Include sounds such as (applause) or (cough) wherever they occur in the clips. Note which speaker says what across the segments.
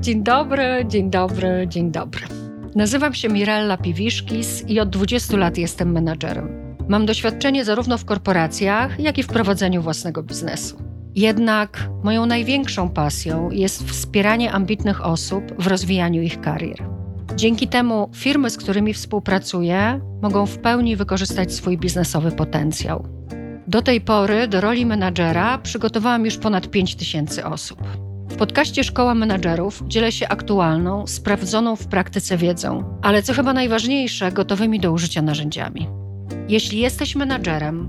Speaker 1: Dzień dobry, dzień dobry, dzień dobry. Nazywam się Mirella Piwiszkis i od 20 lat jestem menadżerem. Mam doświadczenie zarówno w korporacjach, jak i w prowadzeniu własnego biznesu. Jednak moją największą pasją jest wspieranie ambitnych osób w rozwijaniu ich karier. Dzięki temu firmy, z którymi współpracuję, mogą w pełni wykorzystać swój biznesowy potencjał. Do tej pory do roli menadżera przygotowałam już ponad 5 tysięcy osób. W podcaście Szkoła Menadżerów dzielę się aktualną, sprawdzoną w praktyce wiedzą, ale co chyba najważniejsze, gotowymi do użycia narzędziami. Jeśli jesteś menadżerem,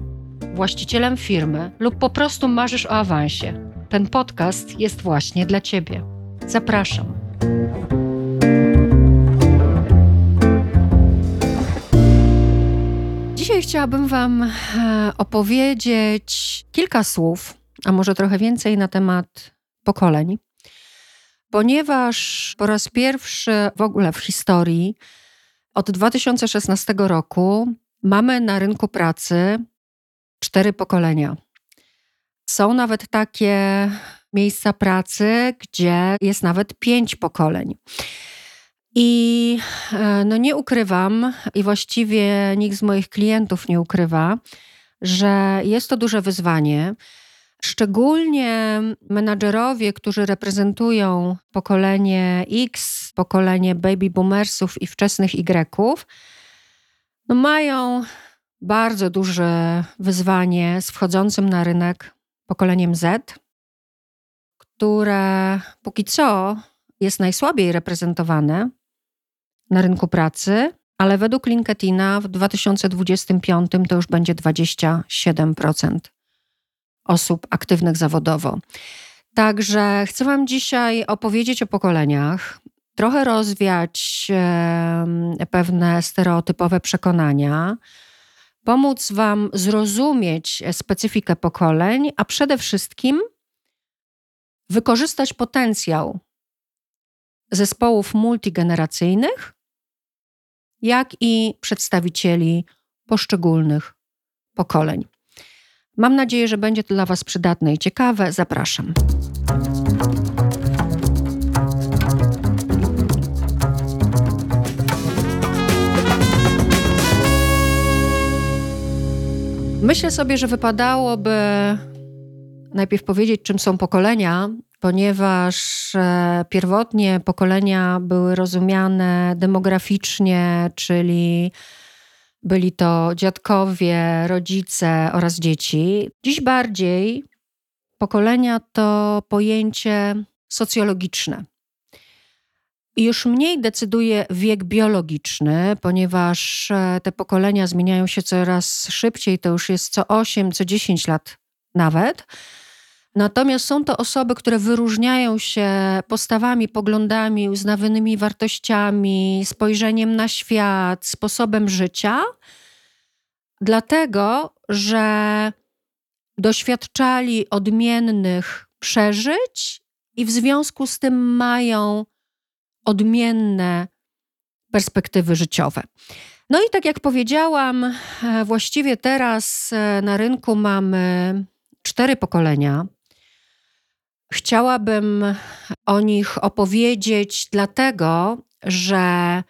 Speaker 1: właścicielem firmy lub po prostu marzysz o awansie, ten podcast jest właśnie dla Ciebie. Zapraszam. Dzisiaj chciałabym Wam e, opowiedzieć kilka słów, a może trochę więcej na temat pokoleń, ponieważ po raz pierwszy w ogóle w historii od 2016 roku mamy na rynku pracy cztery pokolenia. Są nawet takie miejsca pracy, gdzie jest nawet pięć pokoleń. I e, no nie ukrywam, i właściwie nikt z moich klientów nie ukrywa, że jest to duże wyzwanie. Szczególnie menadżerowie, którzy reprezentują pokolenie X, pokolenie baby boomersów i wczesnych Y, no mają bardzo duże wyzwanie z wchodzącym na rynek pokoleniem Z, które póki co jest najsłabiej reprezentowane na rynku pracy, ale według LinkedIna w 2025 to już będzie 27% osób aktywnych zawodowo. Także chcę Wam dzisiaj opowiedzieć o pokoleniach, trochę rozwiać pewne stereotypowe przekonania, pomóc Wam zrozumieć specyfikę pokoleń, a przede wszystkim wykorzystać potencjał zespołów multigeneracyjnych, jak i przedstawicieli poszczególnych pokoleń. Mam nadzieję, że będzie to dla Was przydatne i ciekawe. Zapraszam. Myślę sobie, że wypadałoby najpierw powiedzieć, czym są pokolenia, ponieważ e, pierwotnie pokolenia były rozumiane demograficznie, czyli byli to dziadkowie, rodzice oraz dzieci. Dziś bardziej pokolenia to pojęcie socjologiczne. Już mniej decyduje wiek biologiczny, ponieważ e, te pokolenia zmieniają się coraz szybciej, to już jest co 8, co 10 lat nawet. Natomiast są to osoby, które wyróżniają się postawami, poglądami, uznawanymi wartościami, spojrzeniem na świat, sposobem życia, dlatego że doświadczali odmiennych przeżyć i w związku z tym mają odmienne perspektywy życiowe. No i tak jak powiedziałam, e, właściwie teraz e, na rynku mamy cztery pokolenia. Chciałabym o nich opowiedzieć, dlatego że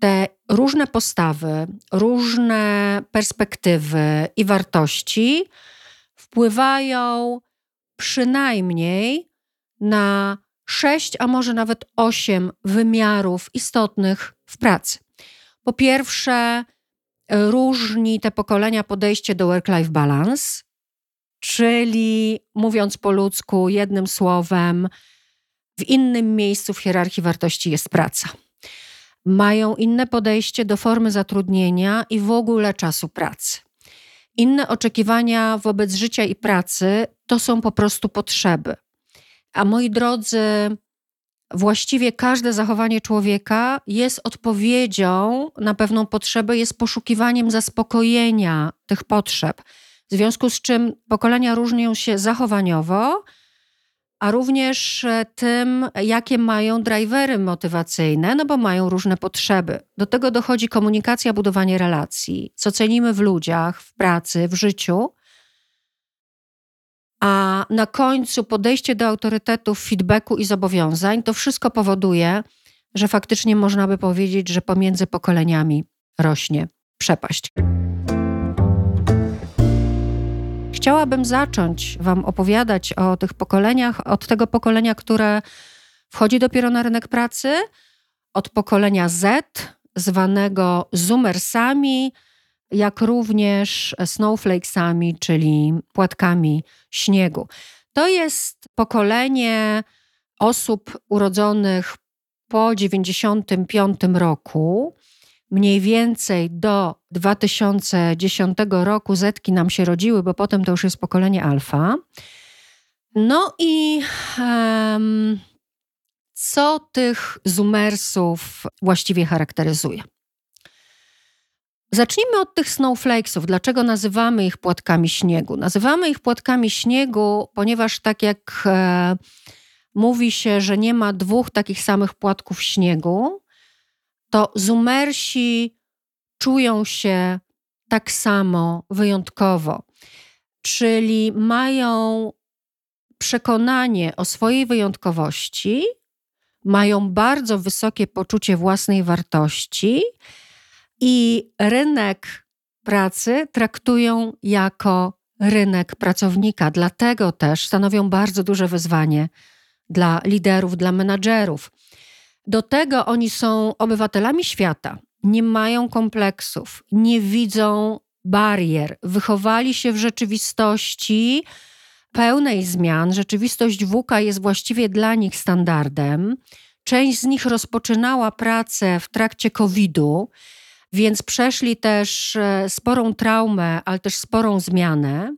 Speaker 1: te różne postawy, różne perspektywy i wartości wpływają przynajmniej na sześć, a może nawet osiem wymiarów istotnych w pracy. Po pierwsze, różni te pokolenia podejście do work-life balance, czyli mówiąc po ludzku, jednym słowem, w innym miejscu w hierarchii wartości jest praca. Mają inne podejście do formy zatrudnienia i w ogóle czasu pracy. Inne oczekiwania wobec życia i pracy to są po prostu potrzeby. A moi drodzy, właściwie każde zachowanie człowieka jest odpowiedzią na pewną potrzebę, jest poszukiwaniem zaspokojenia tych potrzeb. W związku z czym pokolenia różnią się zachowaniowo, a również e, tym, jakie mają drivery motywacyjne, no bo mają różne potrzeby. Do tego dochodzi komunikacja, budowanie relacji, co cenimy w ludziach, w pracy, w życiu, a na końcu podejście do autorytetów, feedbacku i zobowiązań, to wszystko powoduje, że faktycznie można by powiedzieć, że pomiędzy pokoleniami rośnie przepaść. Chciałabym zacząć Wam opowiadać o tych pokoleniach, od tego pokolenia, które wchodzi dopiero na rynek pracy, od pokolenia Z, zwanego Zoomersami, jak również snowflakesami, czyli płatkami śniegu. To jest pokolenie osób urodzonych po 1995 roku. Mniej więcej do 2010 roku zetki nam się rodziły, bo potem to już jest pokolenie alfa. No i um, co tych zoomersów właściwie charakteryzuje? Zacznijmy od tych snowflakesów. Dlaczego nazywamy ich płatkami śniegu? Nazywamy ich płatkami śniegu, ponieważ tak jak e, mówi się, że nie ma dwóch takich samych płatków śniegu, to zumersi czują się tak samo wyjątkowo. Czyli mają przekonanie o swojej wyjątkowości, mają bardzo wysokie poczucie własnej wartości i rynek pracy traktują jako rynek pracownika. Dlatego też stanowią bardzo duże wyzwanie dla liderów, dla menadżerów. Do tego oni są obywatelami świata, nie mają kompleksów, nie widzą barier, wychowali się w rzeczywistości pełnej zmian. Rzeczywistość WK jest właściwie dla nich standardem. Część z nich rozpoczynała pracę w trakcie COVID-u więc przeszli też e, sporą traumę, ale też sporą zmianę.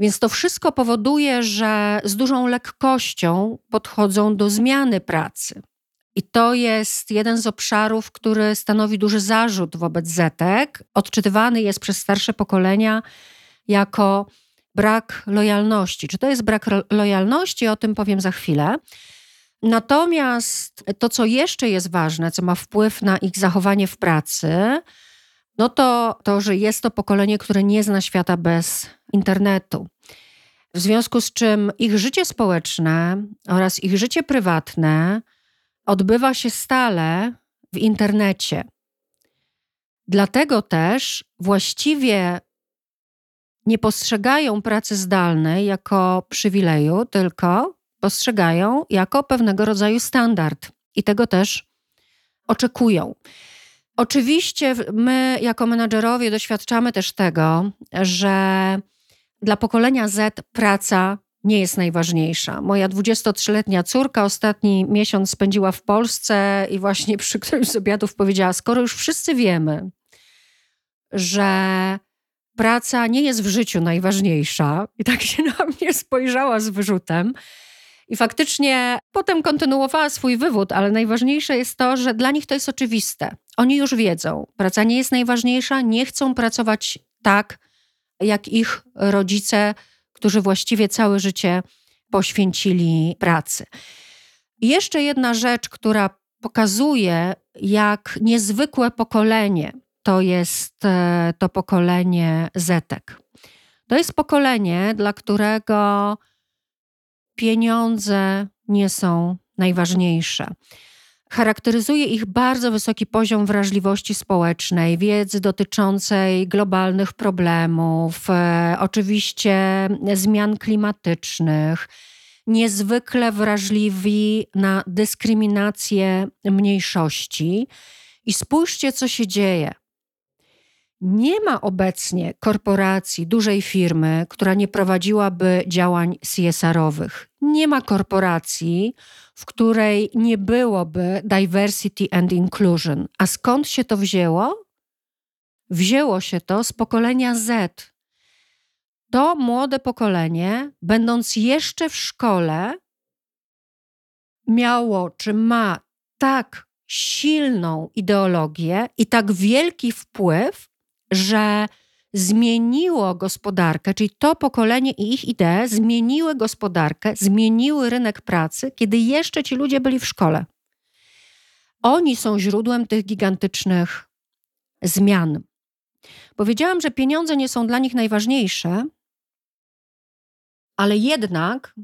Speaker 1: Więc to wszystko powoduje, że z dużą lekkością podchodzą do zmiany pracy. I to jest jeden z obszarów, który stanowi duży zarzut wobec Zetek. Odczytywany jest przez starsze pokolenia jako brak lojalności. Czy to jest brak lojalności? O tym powiem za chwilę. Natomiast to, co jeszcze jest ważne, co ma wpływ na ich zachowanie w pracy, no to to, że jest to pokolenie, które nie zna świata bez internetu. W związku z czym ich życie społeczne oraz ich życie prywatne odbywa się stale w internecie. Dlatego też właściwie nie postrzegają pracy zdalnej jako przywileju, tylko postrzegają jako pewnego rodzaju standard i tego też oczekują. Oczywiście my, jako menadżerowie, doświadczamy też tego, że dla pokolenia Z praca nie jest najważniejsza. Moja 23-letnia córka ostatni miesiąc spędziła w Polsce i właśnie przy którymś z obiadów powiedziała: Skoro już wszyscy wiemy, że praca nie jest w życiu najważniejsza, i tak się na mnie spojrzała z wyrzutem, i faktycznie potem kontynuowała swój wywód, ale najważniejsze jest to, że dla nich to jest oczywiste. Oni już wiedzą, praca nie jest najważniejsza, nie chcą pracować tak, jak ich rodzice, którzy właściwie całe życie poświęcili pracy. I jeszcze jedna rzecz, która pokazuje, jak niezwykłe pokolenie to jest e, to pokolenie Zetek. To jest pokolenie, dla którego pieniądze nie są najważniejsze. Charakteryzuje ich bardzo wysoki poziom wrażliwości społecznej, wiedzy dotyczącej globalnych problemów, e, oczywiście zmian klimatycznych, niezwykle wrażliwi na dyskryminację mniejszości. I spójrzcie, co się dzieje. Nie ma obecnie korporacji, dużej firmy, która nie prowadziłaby działań CSR-owych. Nie ma korporacji, w której nie byłoby diversity and inclusion. A skąd się to wzięło? Wzięło się to z pokolenia Z. To młode pokolenie, będąc jeszcze w szkole, miało czy ma tak silną ideologię i tak wielki wpływ że zmieniło gospodarkę, czyli to pokolenie i ich idee zmieniły gospodarkę, zmieniły rynek pracy, kiedy jeszcze ci ludzie byli w szkole. Oni są źródłem tych gigantycznych zmian. Powiedziałam, że pieniądze nie są dla nich najważniejsze, ale jednak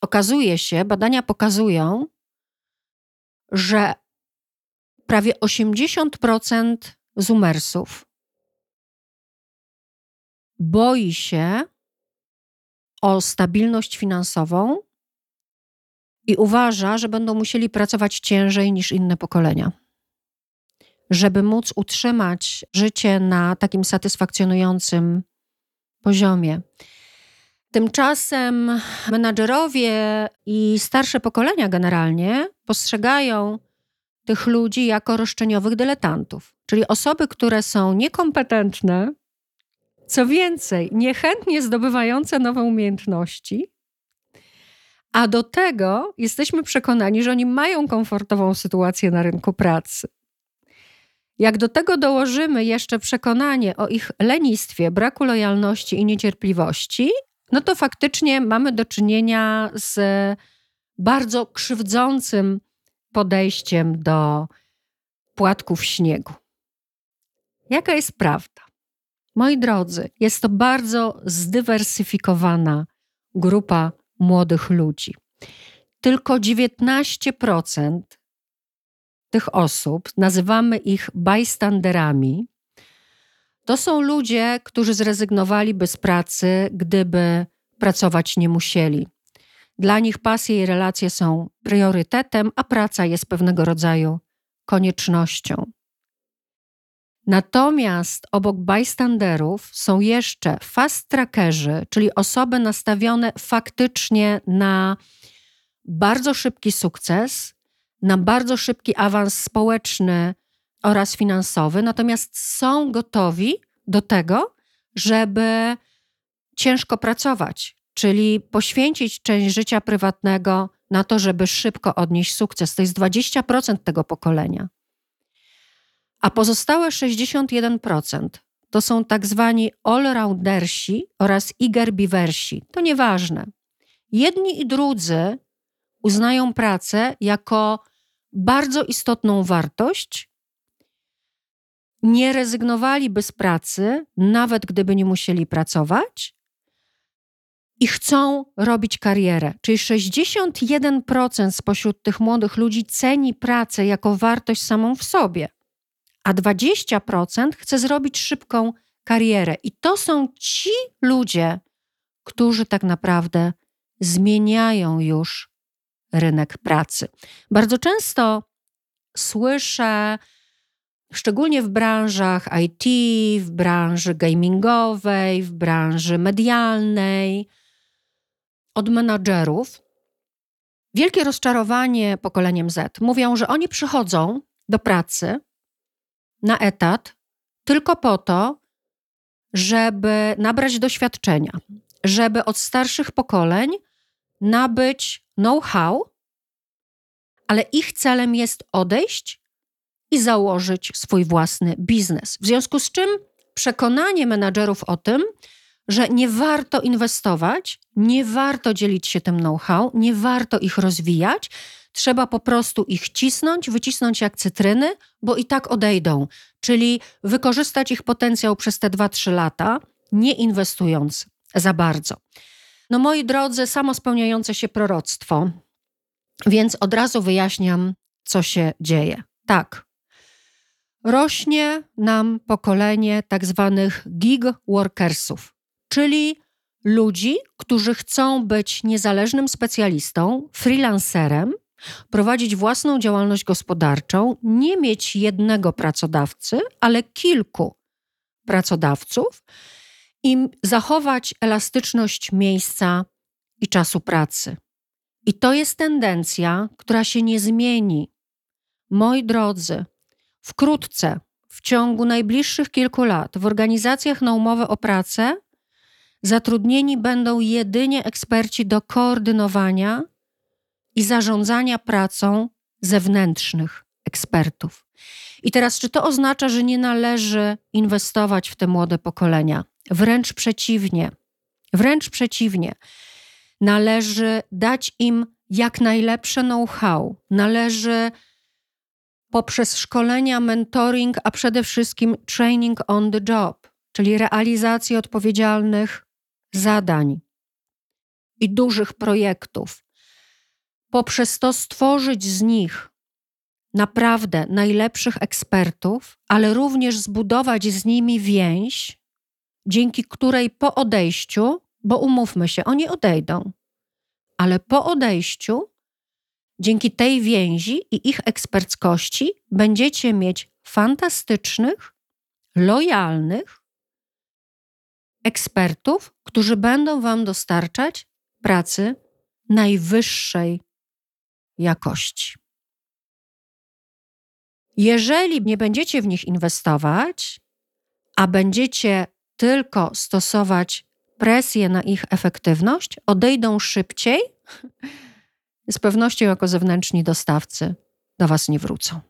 Speaker 1: okazuje się, badania pokazują, że prawie 80% Zumersów boi się o stabilność finansową i uważa, że będą musieli pracować ciężej niż inne pokolenia. Żeby móc utrzymać życie na takim satysfakcjonującym poziomie. Tymczasem menadżerowie i starsze pokolenia generalnie postrzegają tych ludzi jako roszczeniowych dyletantów, czyli osoby, które są niekompetentne, co więcej, niechętnie zdobywające nowe umiejętności, a do tego jesteśmy przekonani, że oni mają komfortową sytuację na rynku pracy. Jak do tego dołożymy jeszcze przekonanie o ich lenistwie, braku lojalności i niecierpliwości, no to faktycznie mamy do czynienia z bardzo krzywdzącym podejściem do płatków śniegu. Jaka jest prawda? Moi drodzy, jest to bardzo zdywersyfikowana grupa młodych ludzi. Tylko 19% tych osób, nazywamy ich bystanderami, to są ludzie, którzy zrezygnowaliby z pracy, gdyby pracować nie musieli. Dla nich pasje i relacje są priorytetem, a praca jest pewnego rodzaju koniecznością. Natomiast obok bystanderów są jeszcze fast trackerzy, czyli osoby nastawione faktycznie na bardzo szybki sukces, na bardzo szybki awans społeczny oraz finansowy, natomiast są gotowi do tego, żeby ciężko pracować, czyli poświęcić część życia prywatnego na to, żeby szybko odnieść sukces. To jest 20% tego pokolenia. A pozostałe 61% to są tak zwani allroundersi oraz igerbiversi. To nieważne. Jedni i drudzy uznają pracę jako bardzo istotną wartość, nie rezygnowaliby z pracy, nawet gdyby nie musieli pracować, i chcą robić karierę. Czyli 61% spośród tych młodych ludzi ceni pracę jako wartość samą w sobie, a 20% chce zrobić szybką karierę. I to są ci ludzie, którzy tak naprawdę zmieniają już rynek pracy. Bardzo często słyszę, szczególnie w branżach IT, w branży gamingowej, w branży medialnej, od menadżerów wielkie rozczarowanie pokoleniem Z. Mówią, że oni przychodzą do pracy na etat tylko po to, żeby nabrać doświadczenia, żeby od starszych pokoleń nabyć know-how, ale ich celem jest odejść i założyć swój własny biznes. W związku z czym przekonanie menadżerów o tym, że nie warto inwestować, nie warto dzielić się tym know-how, nie warto ich rozwijać. Trzeba po prostu ich cisnąć, wycisnąć jak cytryny, bo i tak odejdą. Czyli wykorzystać ich potencjał przez te 2-3 lata, nie inwestując za bardzo. No moi drodzy, samo spełniające się proroctwo. Więc od razu wyjaśniam, co się dzieje. Tak, rośnie nam pokolenie tak zwanych gig workersów, czyli ludzi, którzy chcą być niezależnym specjalistą, freelancerem, prowadzić własną działalność gospodarczą, nie mieć jednego pracodawcy, ale kilku pracodawców i zachować elastyczność miejsca i czasu pracy. I to jest tendencja, która się nie zmieni. Moi drodzy, wkrótce, w ciągu najbliższych kilku lat, w organizacjach na umowę o pracę zatrudnieni będą jedynie eksperci do koordynowania i zarządzania pracą zewnętrznych ekspertów. I teraz, czy to oznacza, że nie należy inwestować w te młode pokolenia? Wręcz przeciwnie. Wręcz przeciwnie. Należy dać im jak najlepsze know-how. Należy poprzez szkolenia, mentoring, a przede wszystkim training on the job, czyli realizację odpowiedzialnych zadań, i dużych projektów, poprzez to stworzyć z nich naprawdę najlepszych ekspertów, ale również zbudować z nimi więź, dzięki której po odejściu, bo umówmy się, oni odejdą, ale po odejściu, dzięki tej więzi i ich eksperckości, będziecie mieć fantastycznych, lojalnych ekspertów, którzy będą Wam dostarczać pracy najwyższej jakości. Jeżeli nie będziecie w nich inwestować, a będziecie tylko stosować presję na ich efektywność, odejdą szybciej, z pewnością jako zewnętrzni dostawcy do Was nie wrócą.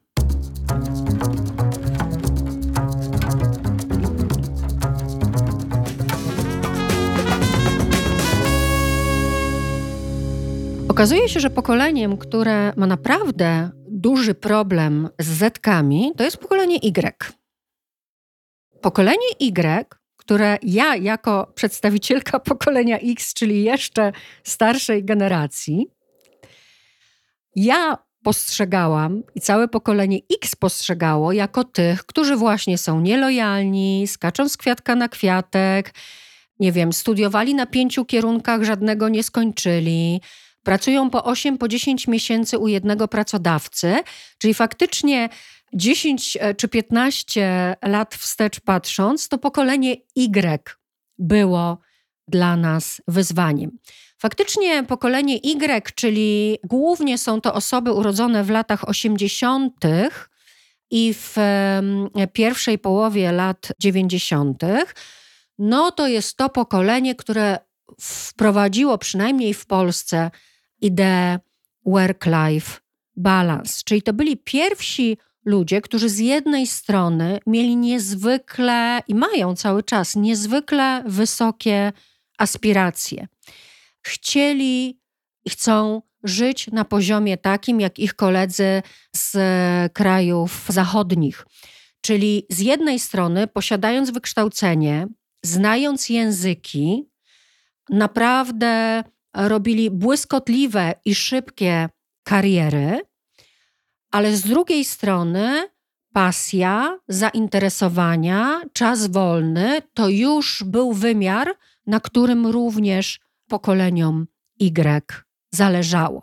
Speaker 1: Okazuje się, że pokoleniem, które ma naprawdę duży problem z zetkami, to jest pokolenie Y. Pokolenie Y, które ja jako przedstawicielka (laughs) pokolenia X, czyli jeszcze starszej generacji, ja postrzegałam i całe pokolenie X postrzegało jako tych, którzy właśnie są nielojalni, skaczą z kwiatka na kwiatek, nie wiem, studiowali na pięciu kierunkach, żadnego nie skończyli, pracują po 8, po 10 miesięcy u jednego pracodawcy, czyli faktycznie 10 e, czy 15 lat wstecz patrząc, to pokolenie Y było dla nas wyzwaniem. Faktycznie pokolenie Y, czyli głównie są to osoby urodzone w latach 80. i w pierwszej połowie lat 90., no to jest to pokolenie, które wprowadziło przynajmniej w Polsce ideę work-life balance. Czyli to byli pierwsi ludzie, którzy z jednej strony mieli niezwykle i mają cały czas niezwykle wysokie aspiracje. Chcieli i chcą żyć na poziomie takim, jak ich koledzy z krajów zachodnich. Czyli z jednej strony, posiadając wykształcenie, znając języki, naprawdę robili błyskotliwe i szybkie kariery, ale z drugiej strony pasja, zainteresowania, czas wolny to już był wymiar, na którym również pokoleniom Y zależało.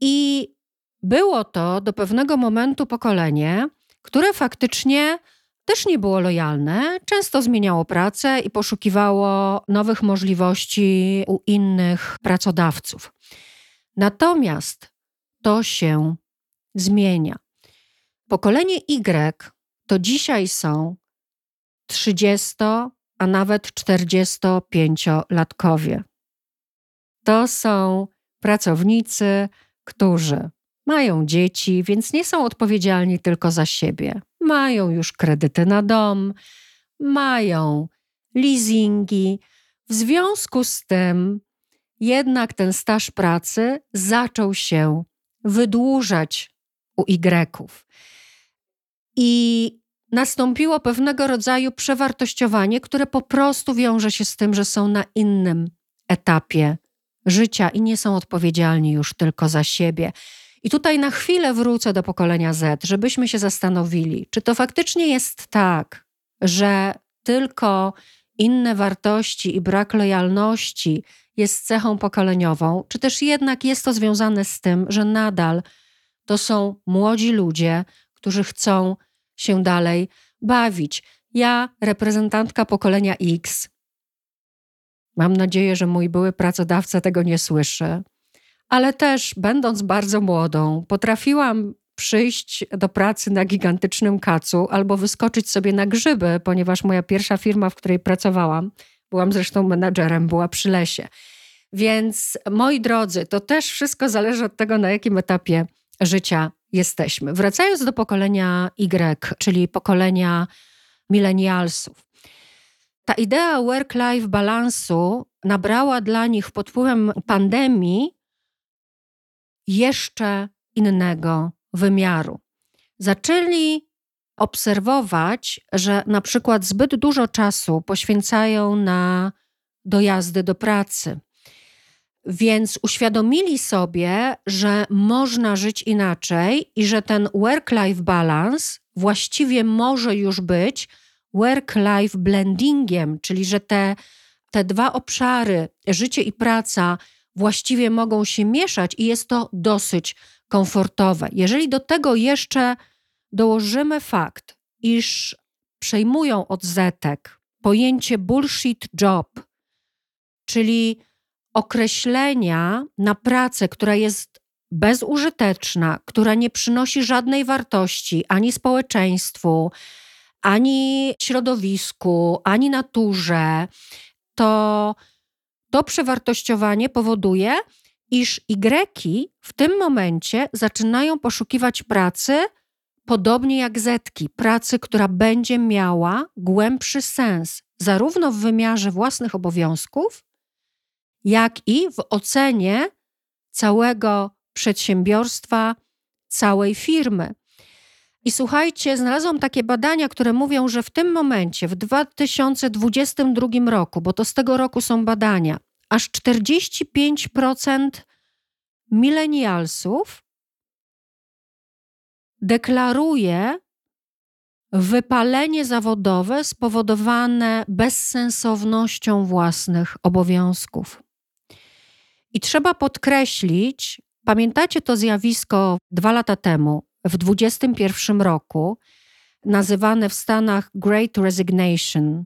Speaker 1: I było to do pewnego momentu pokolenie, które faktycznie też nie było lojalne, często zmieniało pracę i poszukiwało nowych możliwości u innych pracodawców. Natomiast to się zmienia. Pokolenie Y to dzisiaj są 30, a nawet 45-latkowie. To są pracownicy, którzy mają dzieci, więc nie są odpowiedzialni tylko za siebie. Mają już kredyty na dom, mają leasingi. W związku z tym, jednak ten staż pracy zaczął się wydłużać u Y. I nastąpiło pewnego rodzaju przewartościowanie, które po prostu wiąże się z tym, że są na innym etapie życia i nie są odpowiedzialni już tylko za siebie. I tutaj na chwilę wrócę do pokolenia Z, żebyśmy się zastanowili, czy to faktycznie jest tak, że tylko inne wartości i brak lojalności jest cechą pokoleniową, czy też jednak jest to związane z tym, że nadal to są młodzi ludzie, którzy chcą się dalej bawić. Ja, reprezentantka pokolenia X, mam nadzieję, że mój były pracodawca tego nie słyszy, ale też, będąc bardzo młodą, potrafiłam przyjść do pracy na gigantycznym kacu albo wyskoczyć sobie na grzyby, ponieważ moja pierwsza firma, w której pracowałam, byłam zresztą menadżerem, była przy lesie. Więc moi drodzy, to też wszystko zależy od tego, na jakim etapie życia jesteśmy. Wracając do pokolenia Y, czyli pokolenia milenialsów. Ta idea work-life balansu nabrała dla nich pod wpływem pandemii jeszcze innego wymiaru. Zaczęli obserwować, że na przykład zbyt dużo czasu poświęcają na dojazdy do pracy, Więc uświadomili sobie, że można żyć inaczej i że ten work-life balance właściwie może już być work-life blendingiem, czyli że te, te dwa obszary, życie i praca, właściwie mogą się mieszać i jest to dosyć komfortowe. Jeżeli do tego jeszcze dołożymy fakt, iż przejmują od zetek pojęcie bullshit job, czyli określenia na pracę, która jest bezużyteczna, która nie przynosi żadnej wartości ani społeczeństwu, ani środowisku, ani naturze, to to przewartościowanie powoduje, iż Y w tym momencie zaczynają poszukiwać pracy podobnie jak Zetki, pracy, która będzie miała głębszy sens, zarówno w wymiarze własnych obowiązków, jak i w ocenie całego przedsiębiorstwa, całej firmy. I słuchajcie, znalazłam takie badania, które mówią, że w tym momencie, w 2022 roku, bo to z tego roku są badania, aż 45% milenialsów deklaruje wypalenie zawodowe spowodowane bezsensownością własnych obowiązków. I trzeba podkreślić, pamiętacie to zjawisko dwa lata temu, w 2021 roku, nazywane w Stanach Great Resignation,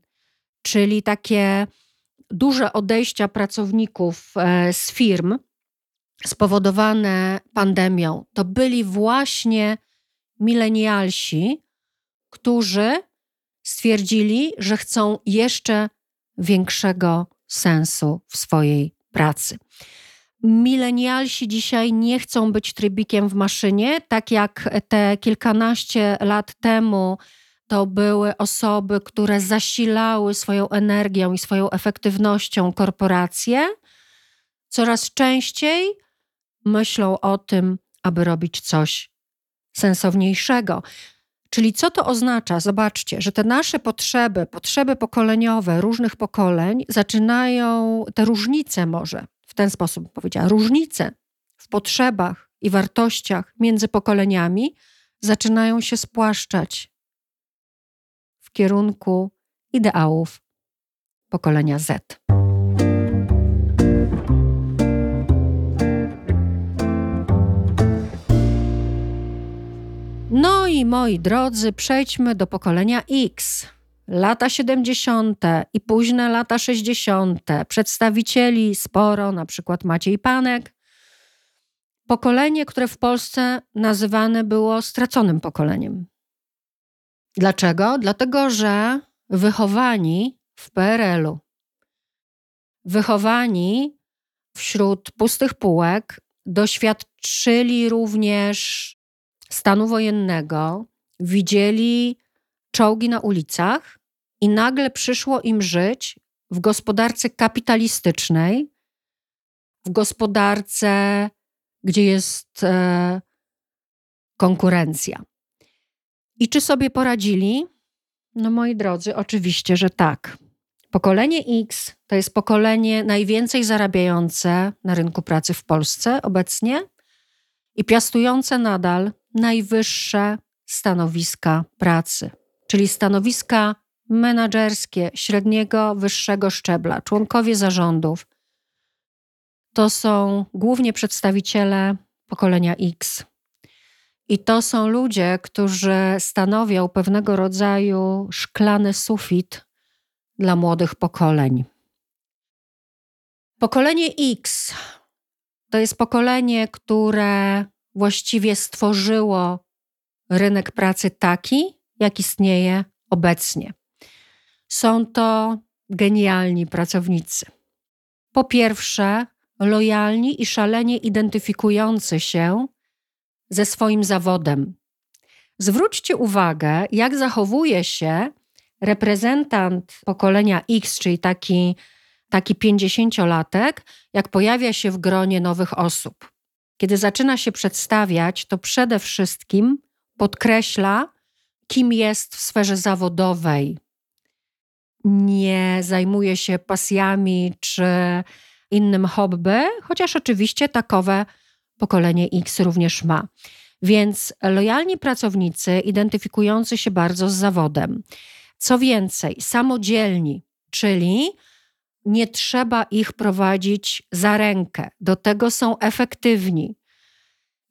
Speaker 1: czyli takie duże odejścia pracowników e, z firm spowodowane pandemią. To byli właśnie milenialsi, którzy stwierdzili, że chcą jeszcze większego sensu w swojej pracy. Milenialsi dzisiaj nie chcą być trybikiem w maszynie, tak jak te kilkanaście lat temu to były osoby, które zasilały swoją energią i swoją efektywnością korporacje. Coraz częściej myślą o tym, aby robić coś sensowniejszego. Czyli co to oznacza? Zobaczcie, że te nasze potrzeby, potrzeby pokoleniowe różnych pokoleń zaczynają, te różnice może ten sposób powiedziała, różnice w potrzebach i wartościach między pokoleniami zaczynają się spłaszczać w kierunku ideałów pokolenia Z. No i moi drodzy, przejdźmy do pokolenia X. Lata 70. i późne lata 60. Przedstawicieli sporo, na przykład Maciej Panek. Pokolenie, które w Polsce nazywane było straconym pokoleniem. Dlaczego? Dlatego, że wychowani w PRL-u, wychowani wśród pustych półek, doświadczyli również stanu wojennego, widzieli czołgi na ulicach i nagle przyszło im żyć w gospodarce kapitalistycznej, w gospodarce, gdzie jest e, konkurencja. I czy sobie poradzili? No moi drodzy, oczywiście, że tak. Pokolenie X to jest pokolenie najwięcej zarabiające na rynku pracy w Polsce obecnie i piastujące nadal najwyższe stanowiska pracy, czyli stanowiska menedżerskie średniego, wyższego szczebla, członkowie zarządów. To są głównie przedstawiciele pokolenia X. I to są ludzie, którzy stanowią pewnego rodzaju szklany sufit dla młodych pokoleń. Pokolenie X to jest pokolenie, które właściwie stworzyło rynek pracy taki, jak istnieje obecnie. Są to genialni pracownicy. Po pierwsze, lojalni i szalenie identyfikujący się ze swoim zawodem. Zwróćcie uwagę, jak zachowuje się reprezentant pokolenia X, czyli taki, taki 50-latek, jak pojawia się w gronie nowych osób. Kiedy zaczyna się przedstawiać, to przede wszystkim podkreśla, kim jest w sferze zawodowej. Nie zajmuje się pasjami czy innym hobby, chociaż oczywiście takowe pokolenie X również ma. Więc lojalni pracownicy identyfikujący się bardzo z zawodem. Co więcej, samodzielni, czyli nie trzeba ich prowadzić za rękę, do tego są efektywni.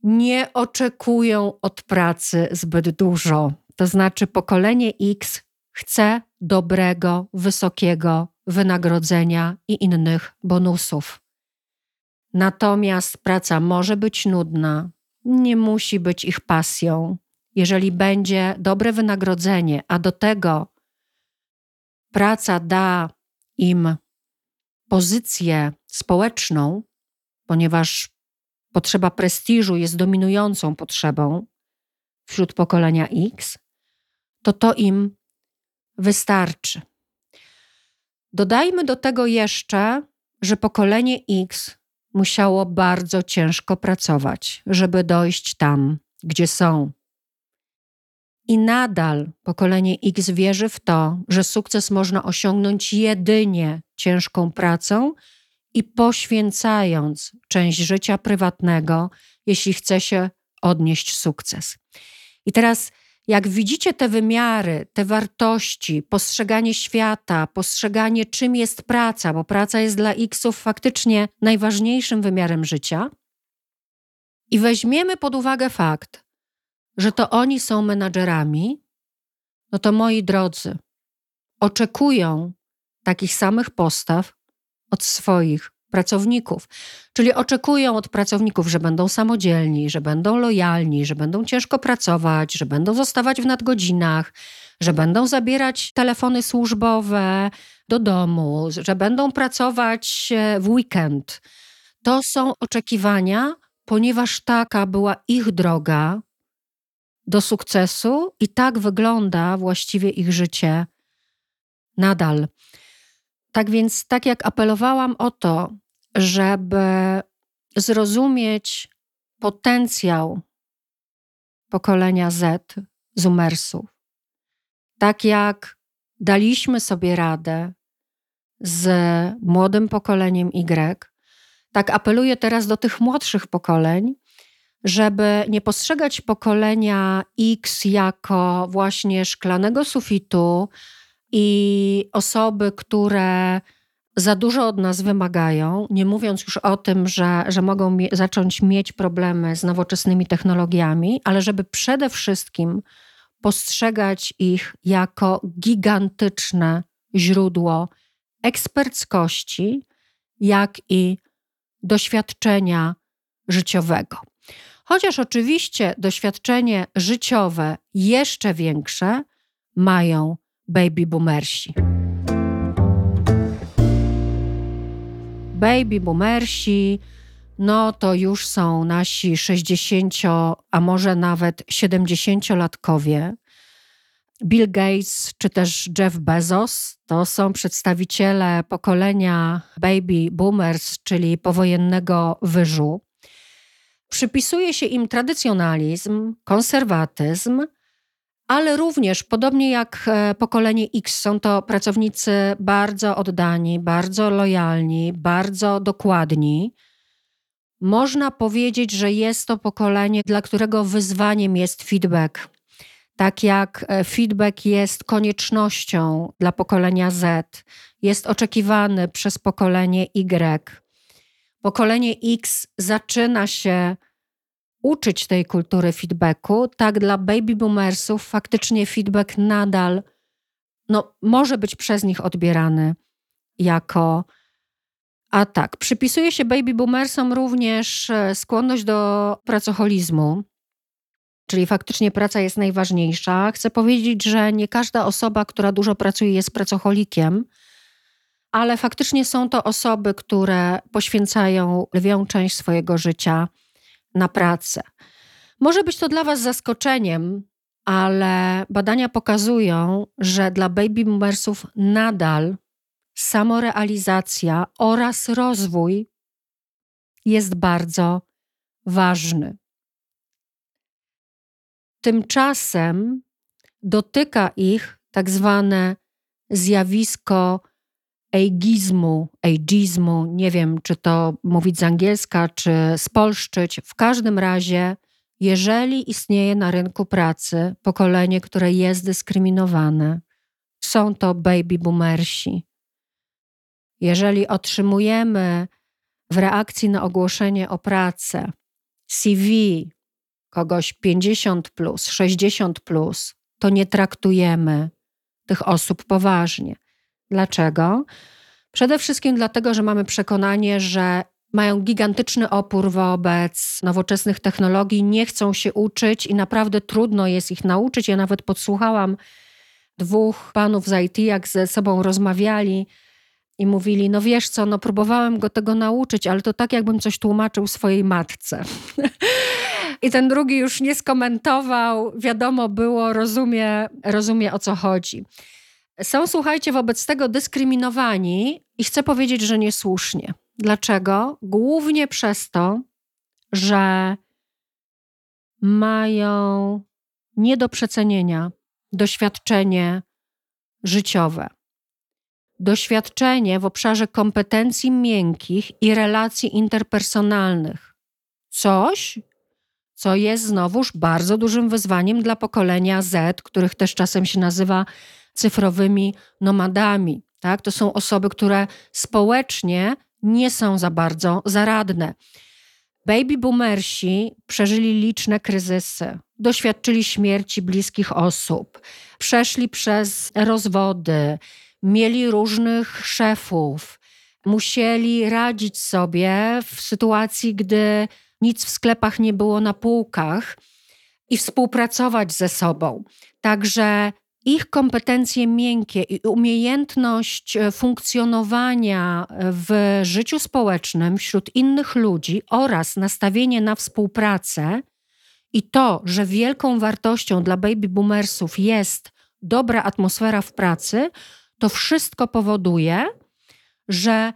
Speaker 1: Nie oczekują od pracy zbyt dużo. To znaczy, pokolenie X chce dobrego, wysokiego wynagrodzenia i innych bonusów. Natomiast praca może być nudna, nie musi być ich pasją. Jeżeli będzie dobre wynagrodzenie, a do tego praca da im pozycję społeczną, ponieważ potrzeba prestiżu jest dominującą potrzebą wśród pokolenia X, to to im wystarczy. Dodajmy do tego jeszcze, że pokolenie X musiało bardzo ciężko pracować, żeby dojść tam, gdzie są. I nadal pokolenie X wierzy w to, że sukces można osiągnąć jedynie ciężką pracą i poświęcając część życia prywatnego, jeśli chce się odnieść sukces. I teraz jak widzicie te wymiary, te wartości, postrzeganie świata, postrzeganie, czym jest praca, bo praca jest dla X-ów faktycznie najważniejszym wymiarem życia, i weźmiemy pod uwagę fakt, że to oni są menadżerami, no to moi drodzy, oczekują takich samych postaw od swoich pracowników. Czyli oczekują od pracowników, że będą samodzielni, że będą lojalni, że będą ciężko pracować, że będą zostawać w nadgodzinach, że będą zabierać telefony służbowe do domu, że będą pracować e, w weekend. To są oczekiwania, ponieważ taka była ich droga do sukcesu i tak wygląda właściwie ich życie nadal. Tak więc, tak jak apelowałam o to, żeby zrozumieć potencjał pokolenia Z, Zumersów. Tak jak daliśmy sobie radę z młodym pokoleniem Y, tak apeluję teraz do tych młodszych pokoleń, żeby nie postrzegać pokolenia X jako właśnie szklanego sufitu i osoby, które za dużo od nas wymagają, nie mówiąc już o tym, że, że mogą zacząć mieć problemy z nowoczesnymi technologiami, ale żeby przede wszystkim postrzegać ich jako gigantyczne źródło eksperckości, jak i doświadczenia życiowego. Chociaż oczywiście doświadczenie życiowe jeszcze większe mają baby boomersi. Baby boomersi, no to już są nasi 60, a może nawet 70-latkowie. Bill Gates czy też Jeff Bezos to są przedstawiciele pokolenia baby boomers, czyli powojennego wyżu. Przypisuje się im tradycjonalizm, konserwatyzm, ale również, podobnie jak e, pokolenie X, są to pracownicy bardzo oddani, bardzo lojalni, bardzo dokładni. Można powiedzieć, że jest to pokolenie, dla którego wyzwaniem jest feedback. Tak jak e, feedback jest koniecznością dla pokolenia Z, jest oczekiwany przez pokolenie Y. Pokolenie X zaczyna się uczyć tej kultury feedbacku, tak dla baby boomersów faktycznie feedback nadal no, może być przez nich odbierany jako atak. Przypisuje się baby boomersom również e, skłonność do pracoholizmu, czyli faktycznie praca jest najważniejsza. Chcę powiedzieć, że nie każda osoba, która dużo pracuje, jest pracocholikiem, ale faktycznie są to osoby, które poświęcają lwią część swojego życia na pracę. Może być to dla Was zaskoczeniem, ale badania pokazują, że dla baby boomersów nadal samorealizacja oraz rozwój jest bardzo ważny. Tymczasem dotyka ich tak zwane zjawisko ageizmu, ageizmu, nie wiem czy to mówić z angielska, czy spolszczyć. W każdym razie, jeżeli istnieje na rynku pracy pokolenie, które jest dyskryminowane, są to baby boomersi. Jeżeli otrzymujemy w reakcji na ogłoszenie o pracę CV kogoś 50 plus, 60 plus, to nie traktujemy tych osób poważnie. Dlaczego? Przede wszystkim dlatego, że mamy przekonanie, że mają gigantyczny opór wobec nowoczesnych technologii, nie chcą się uczyć i naprawdę trudno jest ich nauczyć. Ja nawet podsłuchałam dwóch panów z IT, jak ze sobą rozmawiali i mówili: No wiesz co, no próbowałem go tego nauczyć, ale to tak, jakbym coś tłumaczył swojej matce. (laughs) I ten drugi już nie skomentował, wiadomo było, rozumie, rozumie o co chodzi. Są, słuchajcie, wobec tego dyskryminowani i chcę powiedzieć, że niesłusznie. Dlaczego? Głównie przez to, że mają nie do przecenienia doświadczenie życiowe. Doświadczenie w obszarze kompetencji miękkich i relacji interpersonalnych. Coś, co jest znowuż bardzo dużym wyzwaniem dla pokolenia Z, których też czasem się nazywa cyfrowymi nomadami. Tak? To są osoby, które społecznie nie są za bardzo zaradne. Baby boomersi przeżyli liczne kryzysy, doświadczyli śmierci bliskich osób, przeszli przez rozwody, mieli różnych szefów, musieli radzić sobie w sytuacji, gdy nic w sklepach nie było na półkach i współpracować ze sobą. Także ich kompetencje miękkie i umiejętność e, funkcjonowania w życiu społecznym wśród innych ludzi oraz nastawienie na współpracę i to, że wielką wartością dla baby boomersów jest dobra atmosfera w pracy, to wszystko powoduje, że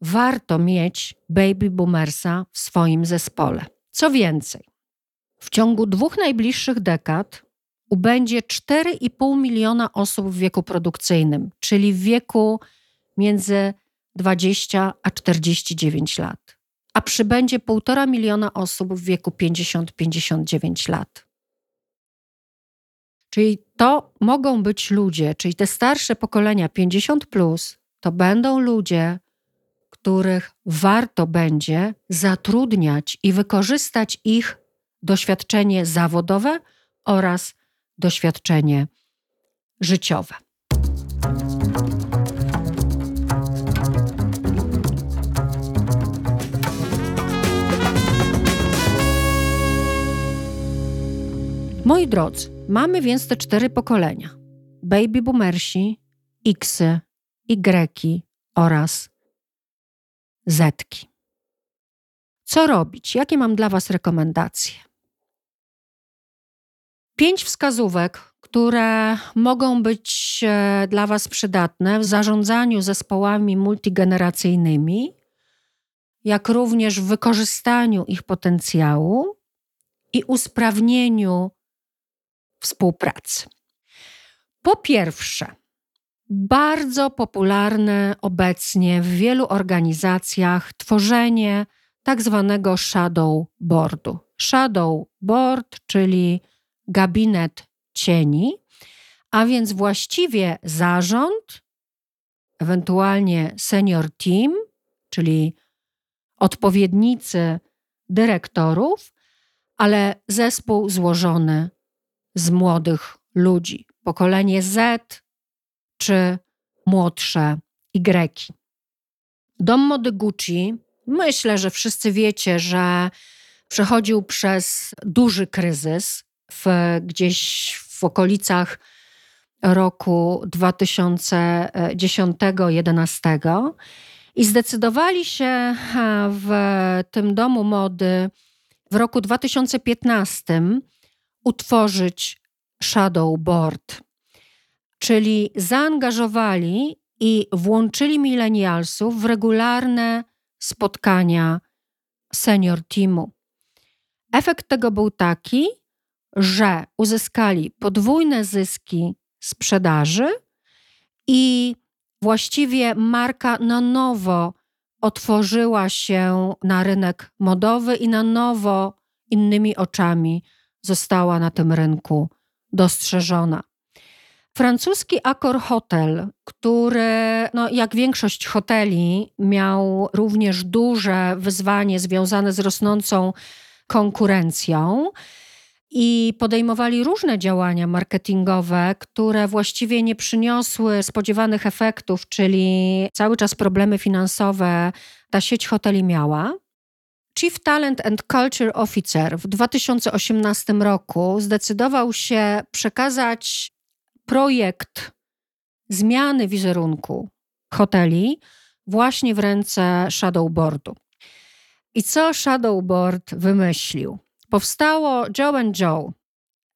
Speaker 1: warto mieć baby boomersa w swoim zespole. Co więcej, w ciągu dwóch najbliższych dekad ubędzie 4,5 miliona osób w wieku produkcyjnym, czyli w wieku między 20 a 49 lat, a przybędzie 1,5 miliona osób w wieku 50-59 lat. Czyli to mogą być ludzie, czyli te starsze pokolenia 50 plus, to będą ludzie, których warto będzie zatrudniać i wykorzystać ich doświadczenie zawodowe oraz doświadczenie życiowe. Moi drodzy, mamy więc te cztery pokolenia: baby boomersi, Xy, Y oraz Zetki. Co robić? Jakie mam dla Was rekomendacje? Pięć wskazówek, które mogą być e, dla Was przydatne w zarządzaniu zespołami multigeneracyjnymi, jak również w wykorzystaniu ich potencjału i usprawnieniu współpracy. Po pierwsze, bardzo popularne obecnie w wielu organizacjach tworzenie tak zwanego shadow boardu. Shadow board, czyli gabinet cieni, a więc właściwie zarząd, ewentualnie senior team, czyli odpowiednicy dyrektorów, ale zespół złożony z młodych ludzi, pokolenie Z czy młodsze Y. Dom mody Gucci, myślę, że wszyscy wiecie, że przechodził przez duży kryzys w, gdzieś w okolicach roku 2010-2011 i zdecydowali się w tym domu mody w roku 2015 utworzyć Shadow Board, czyli zaangażowali i włączyli milenialsów w regularne spotkania senior teamu. Efekt tego był taki, że uzyskali podwójne zyski sprzedaży i właściwie marka na nowo otworzyła się na rynek modowy i na nowo innymi oczami została na tym rynku dostrzeżona. Francuski Accor Hotel, który, no, jak większość hoteli, miał również duże wyzwanie związane z rosnącą konkurencją i podejmowali różne działania marketingowe, które właściwie nie przyniosły spodziewanych efektów, czyli cały czas problemy finansowe ta sieć hoteli miała. Chief Talent and Culture Officer w 2018 roku zdecydował się przekazać projekt zmiany wizerunku hoteli właśnie w ręce Shadowboardu. I co Shadowboard wymyślił? Powstało Joe and Joe,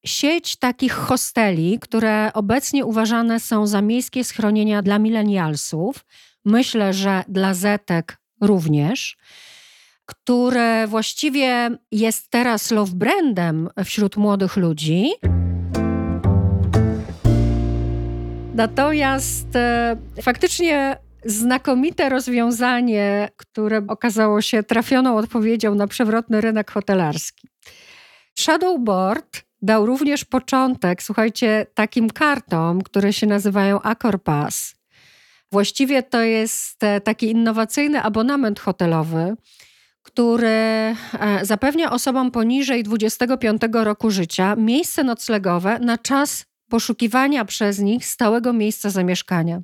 Speaker 1: sieć takich hosteli, które obecnie uważane są za miejskie schronienia dla milenialsów. Myślę, że dla Zetek również które właściwie jest teraz love brandem wśród młodych ludzi. Natomiast e, faktycznie znakomite rozwiązanie, które okazało się trafioną odpowiedzią na przewrotny rynek hotelarski. Shadowboard dał również początek, słuchajcie, takim kartom, które się nazywają Accor Pass. Właściwie to jest e, taki innowacyjny abonament hotelowy, który e, zapewnia osobom poniżej 25 roku życia miejsce noclegowe na czas poszukiwania przez nich stałego miejsca zamieszkania.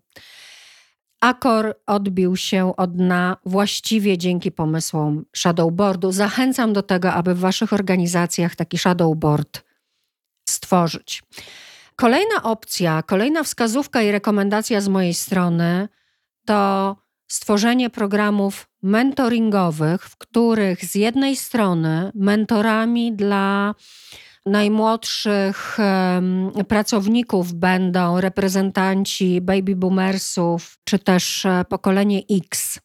Speaker 1: Akor odbił się od dna właściwie dzięki pomysłom Shadowboardu. Zachęcam do tego, aby w Waszych organizacjach taki Shadowboard stworzyć. Kolejna opcja, kolejna wskazówka i rekomendacja z mojej strony to stworzenie programów mentoringowych, w których z jednej strony mentorami dla najmłodszych pracowników będą reprezentanci baby boomersów czy też e, pokolenie X,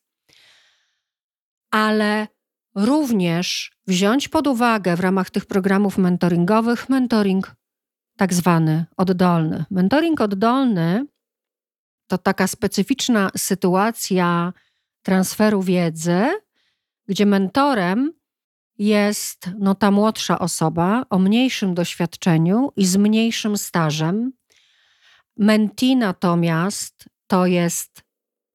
Speaker 1: ale również wziąć pod uwagę w ramach tych programów mentoringowych mentoring tak zwany oddolny. Mentoring oddolny to taka specyficzna sytuacja transferu wiedzy, gdzie mentorem jest no, ta młodsza osoba o mniejszym doświadczeniu i z mniejszym stażem. Menti natomiast to jest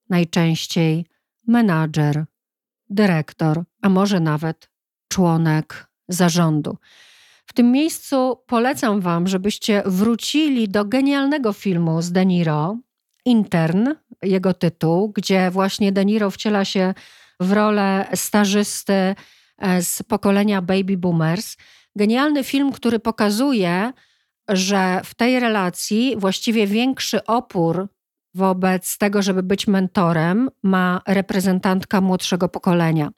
Speaker 1: najczęściej menadżer, dyrektor, a może nawet członek zarządu. W tym miejscu polecam Wam, żebyście wrócili do genialnego filmu z De Niro, Intern, jego tytuł, gdzie właśnie De Niro wciela się w rolę stażysty z pokolenia baby boomers. Genialny film, który pokazuje, że w tej relacji właściwie większy opór wobec tego, żeby być mentorem, ma reprezentantka młodszego pokolenia.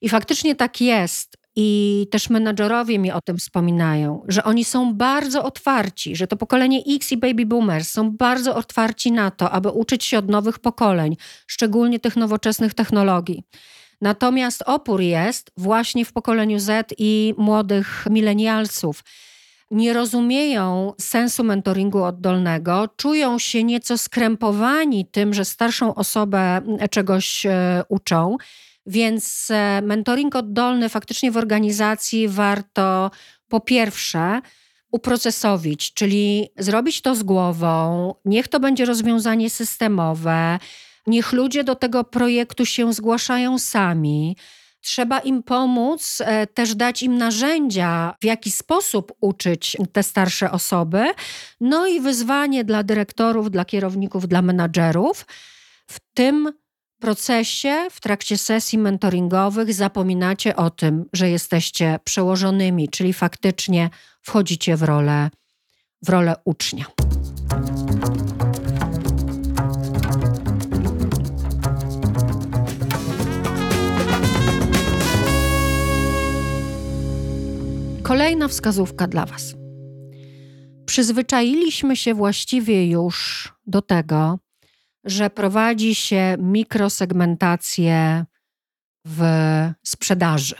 Speaker 1: I faktycznie tak jest. I też menadżerowie mi o tym wspominają, że oni są bardzo otwarci, że to pokolenie X i baby boomers są bardzo otwarci na to, aby uczyć się od nowych pokoleń, szczególnie tych nowoczesnych technologii. Natomiast opór jest właśnie w pokoleniu Z i młodych milenialsów. Nie rozumieją sensu mentoringu oddolnego, czują się nieco skrępowani tym, że starszą osobę czegoś e, uczą więc e, mentoring oddolny faktycznie w organizacji warto po pierwsze uprocesowić, czyli zrobić to z głową, niech to będzie rozwiązanie systemowe, niech ludzie do tego projektu się zgłaszają sami. Trzeba im pomóc, e, też dać im narzędzia, w jaki sposób uczyć te starsze osoby. No i wyzwanie dla dyrektorów, dla kierowników, dla menadżerów w tym procesie, w trakcie sesji mentoringowych zapominacie o tym, że jesteście przełożonymi, czyli faktycznie wchodzicie w rolę, w rolę ucznia. Kolejna wskazówka dla Was. Przyzwyczailiśmy się właściwie już do tego, że prowadzi się mikrosegmentację w sprzedaży.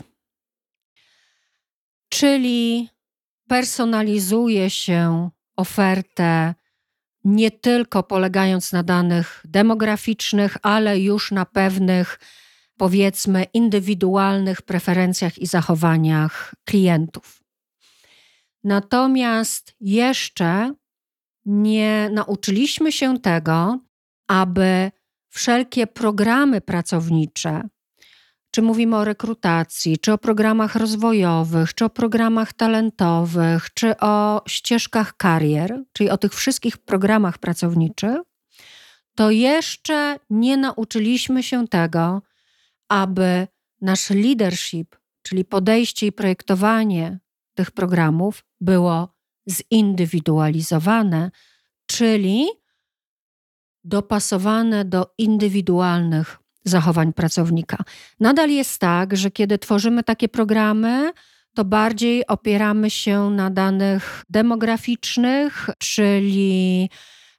Speaker 1: Czyli personalizuje się ofertę nie tylko polegając na danych demograficznych, ale już na pewnych, powiedzmy, indywidualnych preferencjach i zachowaniach klientów. Natomiast jeszcze nie nauczyliśmy się tego, aby wszelkie programy pracownicze, czy mówimy o rekrutacji, czy o programach rozwojowych, czy o programach talentowych, czy o ścieżkach karier, czyli o tych wszystkich programach pracowniczych, to jeszcze nie nauczyliśmy się tego, aby nasz leadership, czyli podejście i projektowanie tych programów było zindywidualizowane, czyli dopasowane do indywidualnych zachowań pracownika. Nadal jest tak, że kiedy tworzymy takie programy, to bardziej opieramy się na danych demograficznych, czyli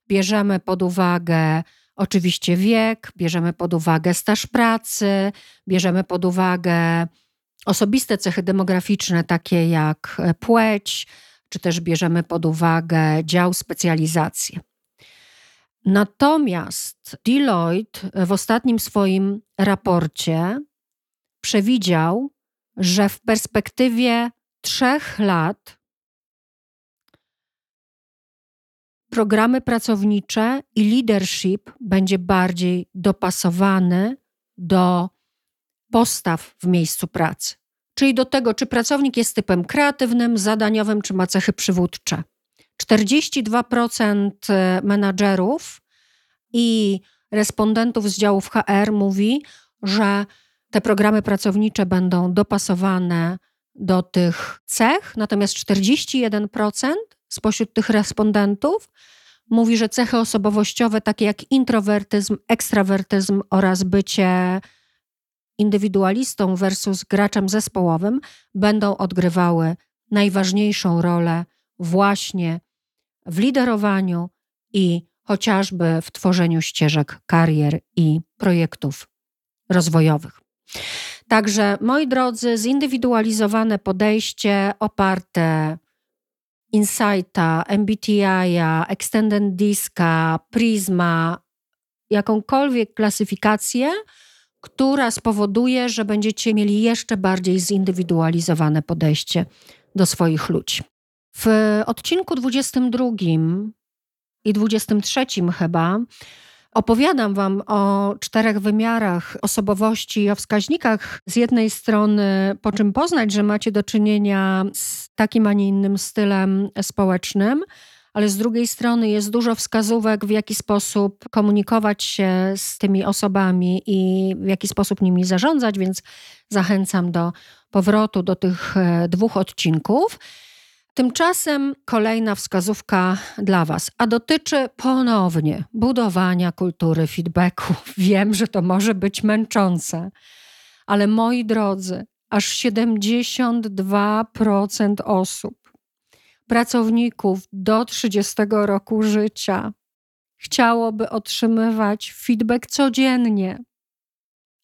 Speaker 1: bierzemy pod uwagę oczywiście wiek, bierzemy pod uwagę staż pracy, bierzemy pod uwagę osobiste cechy demograficzne, takie jak płeć, czy też bierzemy pod uwagę dział specjalizację. Natomiast Deloitte w ostatnim swoim raporcie przewidział, że w perspektywie trzech lat programy pracownicze i leadership będzie bardziej dopasowany do postaw w miejscu pracy. Czyli do tego, czy pracownik jest typem kreatywnym, zadaniowym, czy ma cechy przywódcze. 42% e, menadżerów i respondentów z działów HR mówi, że te programy pracownicze będą dopasowane do tych cech, natomiast 41% spośród tych respondentów mówi, że cechy osobowościowe takie jak introwertyzm, ekstrawertyzm oraz bycie indywidualistą versus graczem zespołowym będą odgrywały najważniejszą rolę właśnie w liderowaniu i chociażby w tworzeniu ścieżek karier i projektów rozwojowych. Także, moi drodzy, zindywidualizowane podejście oparte Insighta, MBTI'a, Extended Diska, Prisma, jakąkolwiek klasyfikację, która spowoduje, że będziecie mieli jeszcze bardziej zindywidualizowane podejście do swoich ludzi. W odcinku 22 i 23 chyba opowiadam Wam o czterech wymiarach osobowości o wskaźnikach. Z jednej strony, po czym poznać, że macie do czynienia z takim, a nie innym stylem społecznym, ale z drugiej strony jest dużo wskazówek, w jaki sposób komunikować się z tymi osobami i w jaki sposób nimi zarządzać, więc zachęcam do powrotu do tych e, dwóch odcinków. Tymczasem kolejna wskazówka dla Was, a dotyczy ponownie budowania kultury feedbacku. (laughs) Wiem, że to może być męczące, ale moi drodzy, aż 72% osób, pracowników do 30 roku życia, chciałoby otrzymywać feedback codziennie,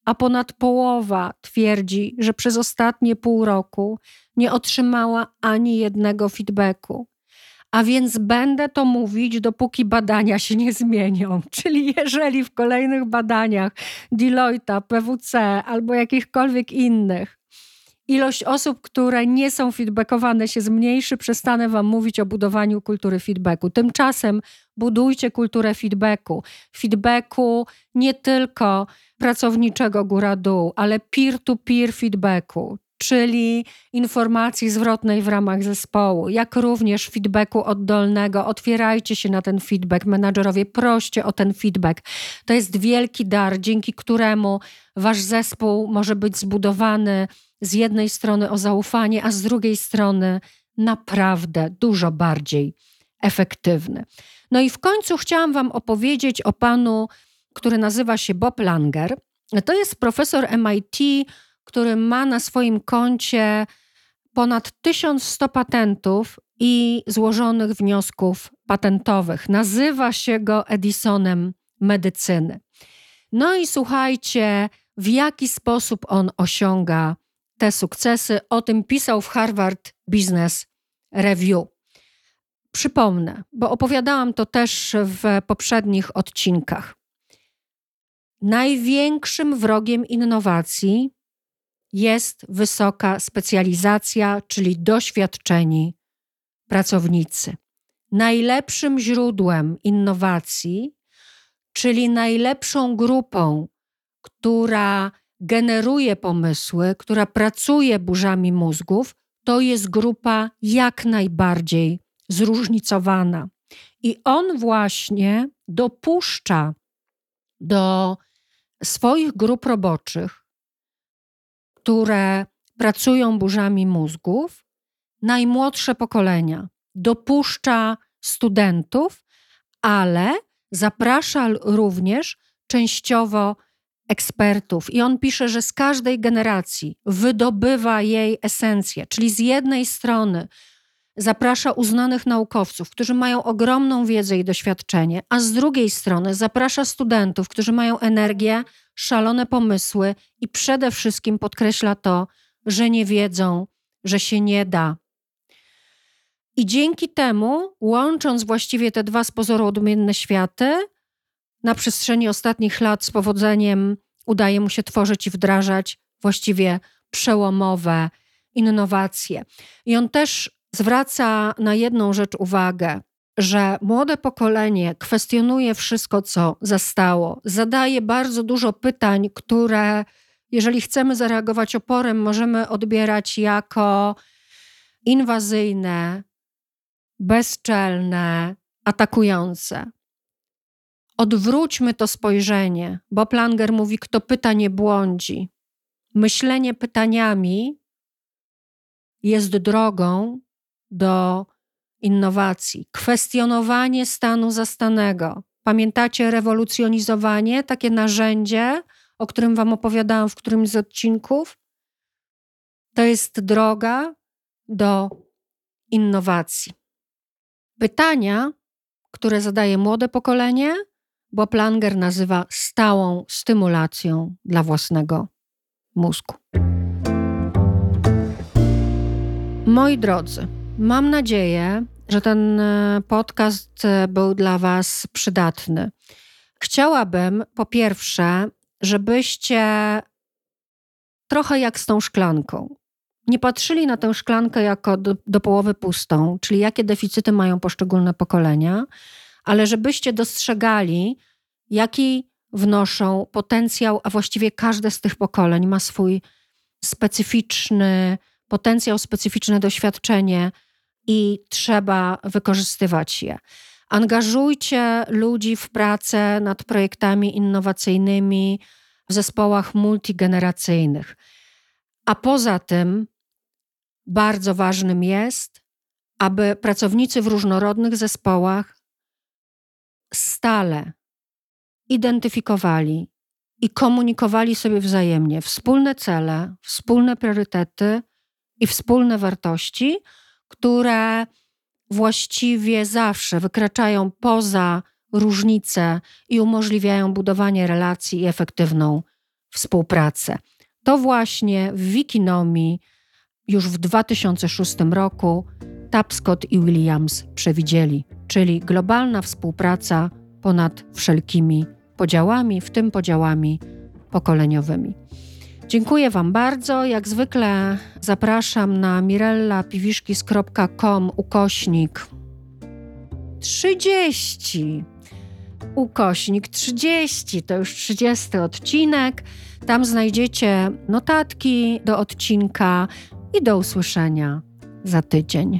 Speaker 1: a ponad połowa twierdzi, że przez ostatnie pół roku nie otrzymała ani jednego feedbacku. A więc będę to mówić, dopóki badania się nie zmienią. (laughs) Czyli jeżeli w kolejnych badaniach Deloitte, PWC albo jakichkolwiek innych ilość osób, które nie są feedbackowane się zmniejszy, przestanę Wam mówić o budowaniu kultury feedbacku. Tymczasem budujcie kulturę feedbacku. Feedbacku nie tylko pracowniczego góra-dół, ale peer-to-peer feedbacku, czyli informacji zwrotnej w ramach zespołu, jak również feedbacku oddolnego. Otwierajcie się na ten feedback, menadżerowie, proście o ten feedback. To jest wielki dar, dzięki któremu wasz zespół może być zbudowany z jednej strony o zaufanie, a z drugiej strony naprawdę dużo bardziej efektywny. No i w końcu chciałam Wam opowiedzieć o panu, który nazywa się Bob Langer. To jest profesor MIT, który ma na swoim koncie ponad 1100 patentów i złożonych wniosków patentowych. Nazywa się go Edisonem medycyny. No i słuchajcie, w jaki sposób on osiąga te sukcesy. O tym pisał w Harvard Business Review. Przypomnę, bo opowiadałam to też w poprzednich odcinkach. Największym wrogiem innowacji jest wysoka specjalizacja, czyli doświadczeni pracownicy. Najlepszym źródłem innowacji, czyli najlepszą grupą, która generuje pomysły, która pracuje burzami mózgów, to jest grupa jak najbardziej zróżnicowana. I on właśnie dopuszcza do swoich grup roboczych, które pracują burzami mózgów, najmłodsze pokolenia. Dopuszcza studentów, ale zaprasza również częściowo ekspertów. I on pisze, że z każdej generacji wydobywa jej esencję, czyli z jednej strony zaprasza uznanych naukowców, którzy mają ogromną wiedzę i doświadczenie, a z drugiej strony zaprasza studentów, którzy mają energię, szalone pomysły i przede wszystkim podkreśla to, że nie wiedzą, że się nie da. I dzięki temu, łącząc właściwie te dwa z pozoru odmienne światy, na przestrzeni ostatnich lat z powodzeniem udaje mu się tworzyć i wdrażać właściwie przełomowe innowacje. I on też zwraca na jedną rzecz uwagę, że młode pokolenie kwestionuje wszystko, co zastało, zadaje bardzo dużo pytań, które, jeżeli chcemy zareagować oporem, możemy odbierać jako inwazyjne, bezczelne, atakujące. Odwróćmy to spojrzenie, bo Planger mówi: kto pyta, nie błądzi. Myślenie pytaniami jest drogą do innowacji. Kwestionowanie stanu zastanego. Pamiętacie rewolucjonizowanie, takie narzędzie, o którym Wam opowiadałam w którymś z odcinków? To jest droga do innowacji. Pytania, które zadaje młode pokolenie, bo Planger nazywa stałą stymulacją dla własnego mózgu. Moi drodzy, mam nadzieję, że ten e, podcast e, był dla Was przydatny. Chciałabym po pierwsze, żebyście trochę jak z tą szklanką. Nie patrzyli na tę szklankę jako do, do połowy pustą, czyli jakie deficyty mają poszczególne pokolenia, ale żebyście dostrzegali, jaki wnoszą potencjał, a właściwie każde z tych pokoleń ma swój specyficzny potencjał, specyficzne doświadczenie i trzeba wykorzystywać je. Angażujcie ludzi w pracę nad projektami innowacyjnymi w zespołach multigeneracyjnych. A poza tym bardzo ważnym jest, aby pracownicy w różnorodnych zespołach stale identyfikowali i komunikowali sobie wzajemnie wspólne cele, wspólne priorytety i wspólne wartości, które właściwie zawsze wykraczają poza różnice i umożliwiają budowanie relacji i efektywną współpracę. To właśnie w Wikinomii już w 2006 roku Tapscott i Williams przewidzieli, czyli globalna współpraca ponad wszelkimi podziałami, w tym podziałami pokoleniowymi. Dziękuję Wam bardzo. Jak zwykle zapraszam na mirellapiwiszkis.com ukośnik 30. Ukośnik 30 to już 30 odcinek. Tam znajdziecie notatki do odcinka i do usłyszenia za tydzień.